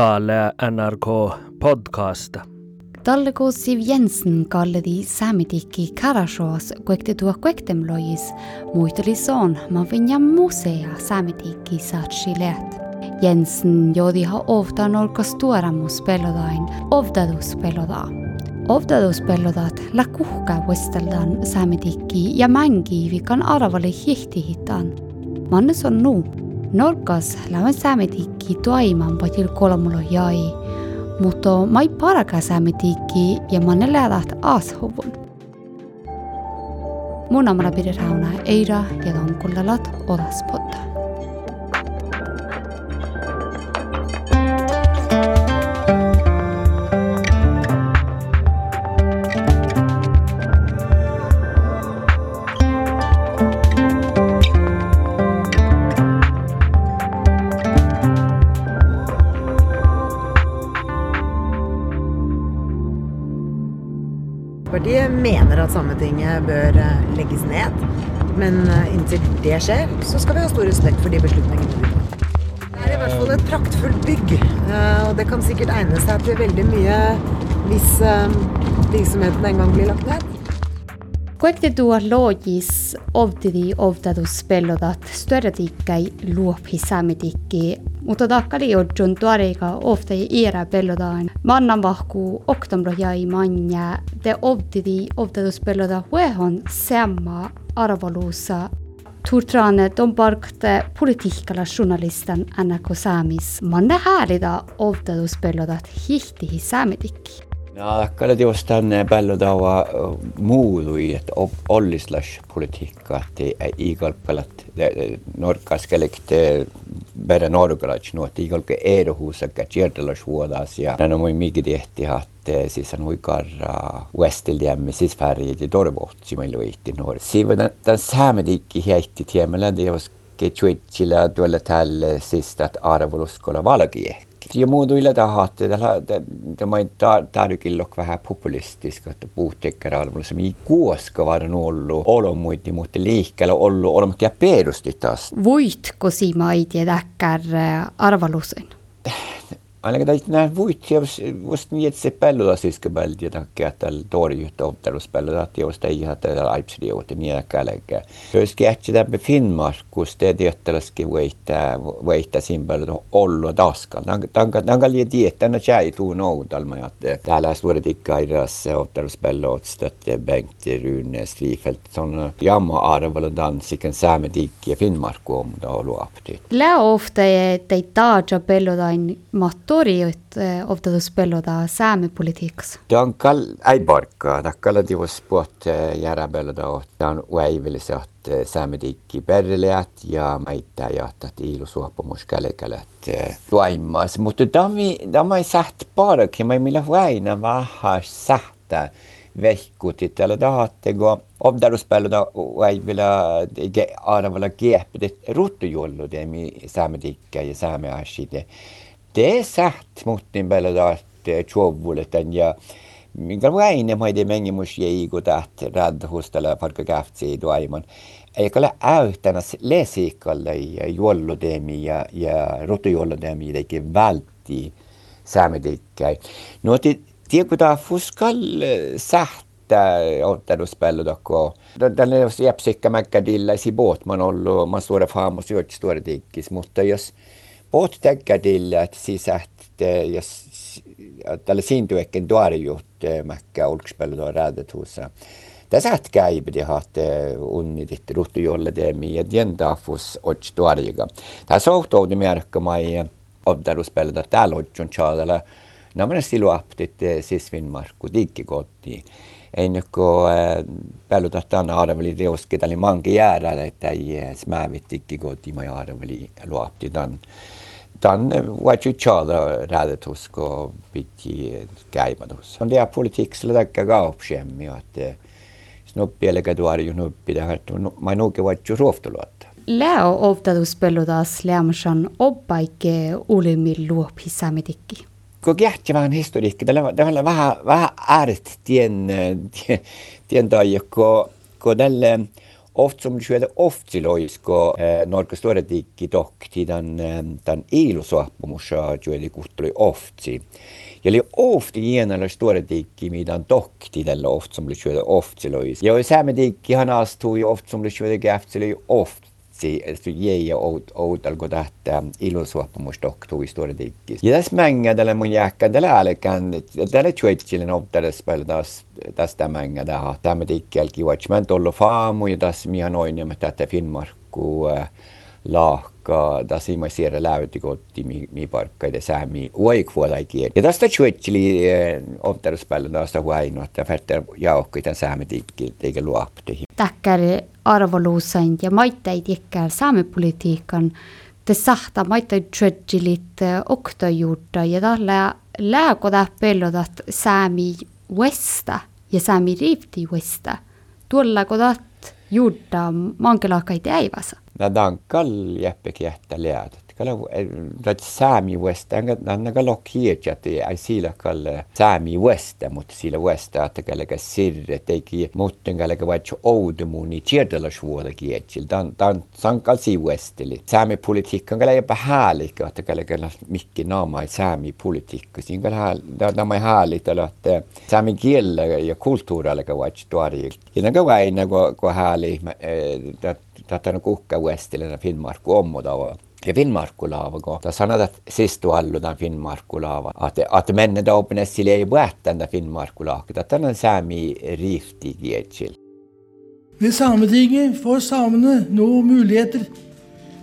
Taale NRK podcast. Talleko Siv Jensen kalledi säämitikki Karashoas kuekte tuo kuektem lojis muisteli soon ma vinja musea säämitikki saatsi leht. Jensen jodiha ofta nolkas tuoramus pelodain ovdadus pelodaa. Ovdaduspellodat la kuhka vuesteldan säämitikki ja mängi vikan arvali hihtihitan. Mannes on nuu. Norkas lämmen säämitikki toiman patil kolmulo jai, mutta mai paraka säämitikki ja manne lähdät aashuvun. Mun amana pidetään Eira ja tonkullalat odaspodda. Partiet mener at Sametinget bør eh, legges ned. Men eh, inntil det skjer, så skal vi ha stor respekt for de beslutningene. Det er i hvert fall et praktfullt bygg, eh, og det kan sikkert egne seg til veldig mye hvis virksomheten en gang blir lagt ned. Kuekte tuo lojis ovtidi ovdaduspellodat störretiikkai luophi säämitikki, mutta takkali odjun tuarega ofta iera pellodan. Mannan vahku oktombro jäi manja, te ovtidi ovdaduspelloda huehon semma arvoluussa Turtrane on parkte politiikkala journalistan ennako saamis. Manne häälida ovdaduspellodat hihtihi säämitikki. No, kyllä just tänne paljon taua muului, että ollislas politiikka, että igal pelat norkaskelekt bära norgalach no, että igal ke erohusa ka tjerdalas vuodas ja nämä moi migi tehti että siis on huikarra westiljämme siis färjit ja torvohtsi meillä võitti noor. Siiva tämän säämedikki heitti tiemellä, det var ketjuitsilla tuolla tälle siis, että arvoluskolla valkiehki ja muut yle tahatte, tämä on tarkillok vähän populistisk, että puhtekkära arvolla se ei kuoska vaan ollut olomuiti, mutta liikkeellä ollut olematta ja perusti taas. Voitko simaid ja täkkär arvalusen? Ainakin täytyy nähdä vuitsia, just niin, että se pelloda siskabälti ja takia, että torjuutta otteluspelloda, että jos ei ihan tätä aipsiliuutta niin kälkää. Jos kähtsi tämän Finnmarkus, te tiettäläskin voittaa siinä pelloda olla taskal. Tanka liian tietää, että tjäi tuu noudalma, että täällä suuret ikkairas otteluspellot, stötte Bengt Rune Strifelt, on jamma arvalla dansiken säämetikki ja Finnmarku om da luopti. Lää ofta, että ei taaja pellodain mat toriot ovdaduspelloda säämepolitiikas? Ta on kal ei ta kalla tivos puot järjepelloda, ta on väivillisat säämetiikki perreleät ja mäittäjät, että ilu suopumus kälekälät tuaimas. Mutta tämä ei säht parakin, mä millä väinä vähän sähtää vehkut, että tahatteko ovdaduspelloda väivillä arvalla kiehpidit ruttujulludemi säämetiikkä ja säämeäside det desht muhtin niin peale tahti tšovvuletan ja minkä vaine maide mengimus jäi kun taht radhustalla parka käftsi tuaiman. Eikä ole äyhtänä lesikalle ja juollodemi ja, ja rutujuollodemi teki vältti säämetikkäin. No ti, tiedä ta fuskal eh, sähtä ottanut spellu dokko. Den är jäpsikka mäkkädilla i båt man håller man står där fram och så gör stora dikkis. Mutta jos Båt tägga till att ja tällä siintyäkin tuorijuht mäkkä olkspelu tuo räädetuussa. Tässä käibidi haatte unnidit ruhtu jolle teemi ja diendafus ots tuoriga. Tässä ohtoudi märkkä mai obdaruspelata täällä otsun chaadala. Nämä siluaptit siis Finnmarkku diggikotti. Ennen kuin peluta tänne arveli teoski tälle manki jäädä, että ei smävit diggikotti mai arveli luapti tämän dan vad ju tjala rädet hos ko biti käimad hos. On det politik selle täkka ka opsemi, et snuppi eller kaduari ju nuppi här ma nuke vad ju roftulot. Leo ovdaduspelludas leamsan oppaike ulimil luopi samitikki. Kun kähtsi vähän historiikki, tällä vähän, vähän ääret tien, tien, tien kun tälle Oft som skjer eh, det oftsiloisko eh, norgestorjadikki tokki tämän, tämän ilusuappumusha jueli kuhtuli oftsi. Eli ofti hienoilla storjadikki, mitä on tokki tällä oft som skjer det oftsiloisko. Ja saamen tikki han astui oft som skjer det gäftsilöi oft SJ-je åt Algodata ilosuoppamus doktor i Stora Diggis. Ja tässä mängä tällä mun jääkkä tällä älkään, tällä tjuetsilin opteles päällä taas tästä mängä tähän. Tämä tikkelki vuotsi. tullut faamu ja tässä minä noin ja mä tätä Finnmarkku lahka, tässä ei siellä läytikotti, mi parkka det sami oikvuolaikien. Ja tästä tjuetsili opteles päällä taas tähän huainoa, että färtä jaukki tämän saametikki, eikä luopti. Täkkäri arvoluusain ja maitteid ikka saamepolitiikan te sahta maitteid tšedžilit okta juurde ja talle lääkoda pellodat saami westa ja saami riifti westa. Tuolla kodat juurde mankelakaid jäivasa. Nad on kall jäppegi jätta lead kala rat Sami West anga nanga lok hiet ai sila kal Sami West mutta sila West att kala ka sirre teki mutten kala ka vacho oude muni tiedellä svuoda kietsil dan dan sankal si Westili Sami politiikka kala jopa häälik att kala ka mikki naama Sami politiikka siinä kala da da mai häälit että Sami kielellä ja kulttuurilla ka vacho tuari ja naga vaina ko ko hääli tätä kuhka Westille Finnmarku ommodava ja Finnmarkulaavago. Ta sanad, että sistu alludan Finnmarkulaava. Att, att männen då öppnas till ei päättända Finnmarkulaaka. Att den sami rifti gietsil. Ved Sametinget får samene nå muligheter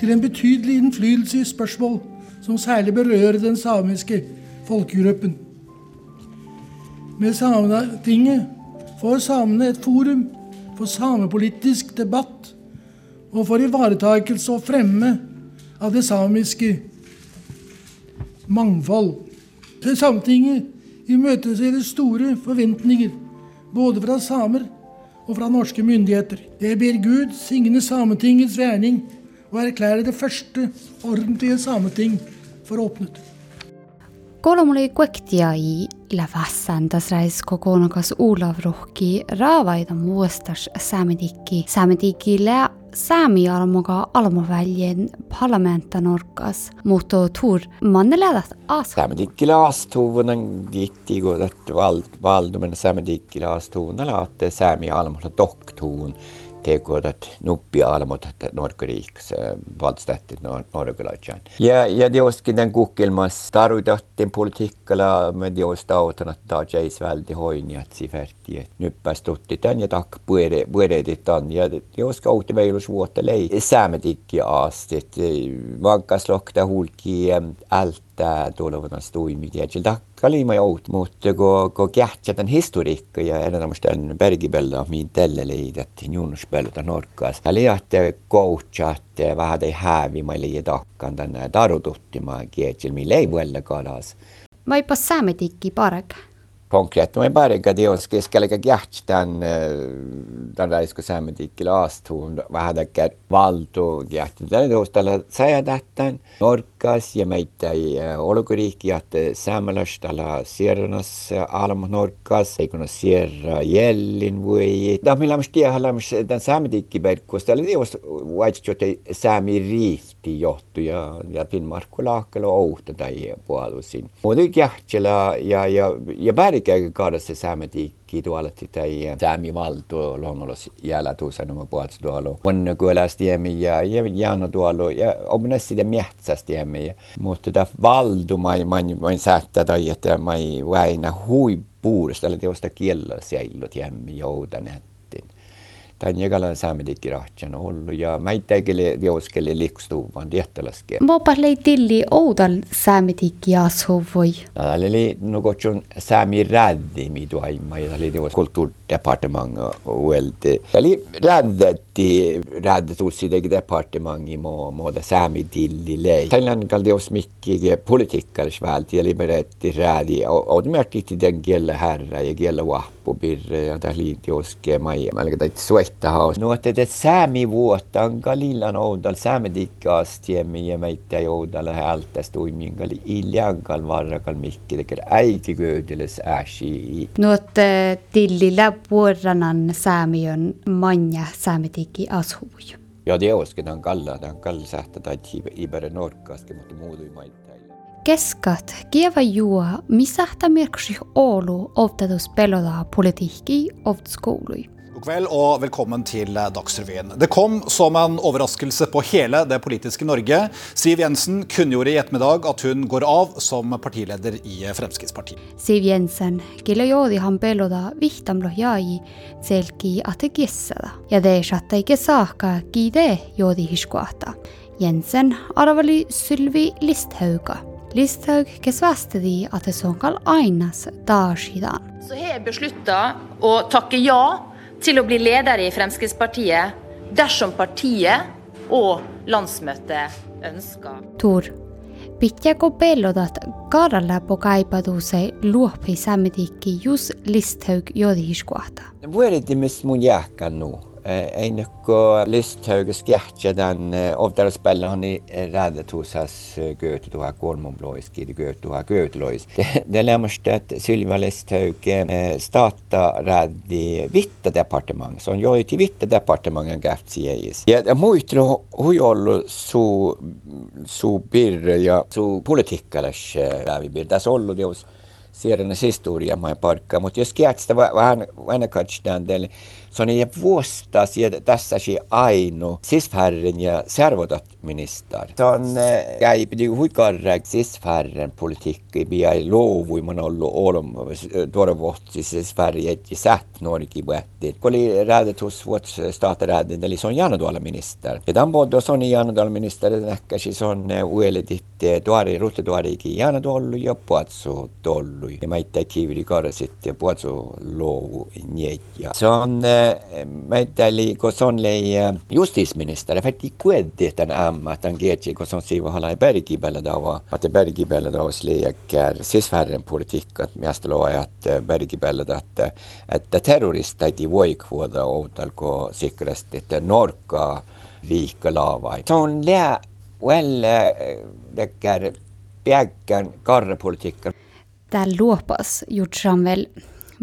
til en betydelig innflytelse i spørsmål som særlig berører den samiske folkegruppen. Med Sametinget får samene et forum for samepolitisk debatt og for ivaretakelse og fremme av det samiske mangfold. Til Sametinget imøteser store forventninger, både fra samer og fra norske myndigheter. Jeg ber Gud signe Sametingets verning og erklære det første ordentlige sameting for åpnet. Kolmuli kuektiai lävässän tässä rais kokonakas Olav Rohki raavaida muostas saametikki saametikki Saamijalmuga allmuväljen parlamentanurkas muuttuu tuur manneledat aas. Saamedikkila aastuvunan gitti kun valdomen, saamedikkila aastuvunna laatte saamijalmulla doktuun. Tekodat nuppi almot Norkariiks valdstättit Norgalajan. Ja, ja teoskin den kukkelmas tarvitahten politiikkala me teosta autan, että tämä jäis väldi hoini, että si färti, että nyppäs tutti tän ja tak puere, pueredit on. Ja teoska autti meilus vuotta lei säämetikki asti, että vankas lokta hulki ältä tulevana toimia. Sillä kalima jout, mutta kun, kun kähtsä tämän historiikka ja enemmän tämän bergibella min tälle leidet junnusbella norkas. Eli että coachat vähän ei hävi, mä ei takkan tänne tarututtimaan kietsil, millä ei vuelle kalas. Mä ei pas säämetikki parek. Konkreetne konkrēti. Pārējie gadījumos, ka es kellegagi jahtan tällaisku saamendikille aastuun vähäkään valtu jahtan tällä taustalla sajadahtan Norkas ja meitä olukuriikki jahtan saamelastalla Sierranas Alma Norkas, eikun Sierra Jellin voi. Tämä millä mä tiedän, tämän saamendikkiverkkoista, tällä white chote sami rifti johtuu ja, ja Finnmarkkulaakkeella ouhta tai puolusin. Mutta jahtilla ja, ja, ja, ja eikä kahdessa saametikki tuolla tai saamival tuo longolos jäällä tuossa nämä puolet tuolla. On kylästiemi ja jäänu tuolla ja on näissä miehtästiemi. Mutta tämä valdu, mä ei säättää tai että mä en väinä huippuudesta, eli teosta kielellä siellä jämmi joutan. Joudanet tämän jagalan saamedikki rahtsan ollut ja mä itsekin teoskeli liikstuvan tiehtäläskin. Mopa lei tilli oudal saamedikki asuvoi. Täällä oli no kutsun saami räddi mitu aima ja oli teos kulttuurdepartement uelti. Eli räddetti räddetussi tegi departemengi mo moda saami tilli lei. Tällän kal teos mikki politiikkallis välti ja liberetti rädi. Oot märkiti den kielä härra ja kielä vahpu pirre ja tähän liiti oskee mai. Mä olin täitä suehti Ertahaus. No että säämi vuotta on kalillan oudal säämedikkaasti ja meitä joudalla häältä stuimingal iljangal varrakal mikki teker äiki köödeles äsi. No että tillillä puoranan säämiön manja säämedikki ashuvuja. Ja det osketaan kalla, tämän kalla sähtä tai ibere norkkaske, mutta muutu maita. Keskat kieva juo, missä merksi Oulu opptatus peloda politiikki oppskoului. God kveld og velkommen til Dagsrevyen. Det kom som en overraskelse på hele det politiske Norge. Siv Jensen kunngjorde i ettermiddag at hun går av som partileder i Fremskrittspartiet. Siv Jensen, kelle joodi han peloda vihtamlo jai, selki ate kissada. Ja det satta ikke saaka kide joodi hiskuata. Jensen arvali Sylvi Listhauga. Listhaug, kes de at det sånn ainas dagsiden. Så har jeg beslutta å takke ja til å bli leder i Fremskrittspartiet dersom partiet og landsmøtet ønsker. Tor, pitääkö pellotat karalla po kaipaduse luopi sammetikki jus Listhaug jodihiskuahta? Vuoridimis mun Eh, Jeg liker Listhauges Skjertje, den eh, oftere spiller han i Rædetosas Gauteloa Gormomlois, Gide Gauteloa Gautelois. Det lemmer at Sylvia Listhaug eh, starta Ræd i Vittedepartementet, så han gjør jo til Vittedepartementet gaft sies. Ja, muitro hujollu su, su birja, su politiikkalais läpi birja, tässä det jos Sierenas historiamaan paikkaa, mutta jos käätstä vähän vanhakatstaan teille, se on niin, ei vuosta sieltä tässä se aino sisfärren ja servotat minister. Se on eh, käypi niinku huikarra sisfärren politiikki, mitä ei luovuimman ollut olm, tuorevohti sisfärjet ja säht norki vuotti. Kun oli räädet hos vuot staataräden, eli se on janodala minister. Ja tämän puolta se on niin janodala minister, näkkäsi siis se on eh, uudelleen tuori, ruutetuorikin janodollu ja puatsu tollu. Ja mä itse kiiviri karsit ja puatsu loovu njetja. Se on meitä oli, kun se oli justisministeri, fätti kueddi tämän ämmä, tämän kietsi, kun se on siiva halai bergibällä dava, että bergibällä davas liekär sisfärren politiikka, että miestä luo, että bergibällä, että, että terrorista ei voi kuoda outalko sikkerasti, että norkka viikka laavai. Se on lää, väl, dekär, piäkkän karrepolitiikka. tämä luopas jutsaanvel.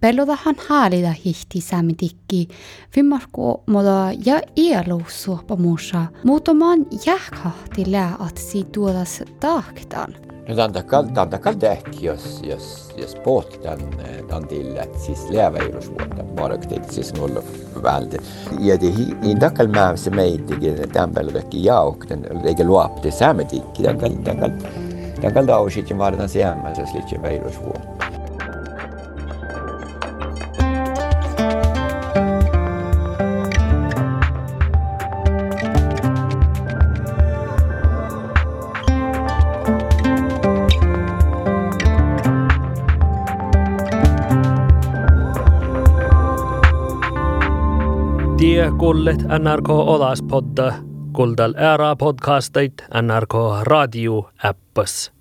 Peloda han haalida hihti säämitikki, vimmarku moda ja ielu suopamuussa, muutamaan jähkahti lääatsi tuodas taaktaan. No tämä on takal tehki, jos, jos, jos pohtitaan tämän tille, että siis lääväilus vuotta markkteet, siis nulla välti. Ja in niin takal määrässä meittikin, tämän pelodakki jaukten, eikä luopti säämitikki, takal, takal samitikki, tankal, tankal, tankal dausitin vardan siemmässä slitsi väilusvuotta. Tie kullet NRK Olaspodda, kuldal ära podcastait NRK radio äppas.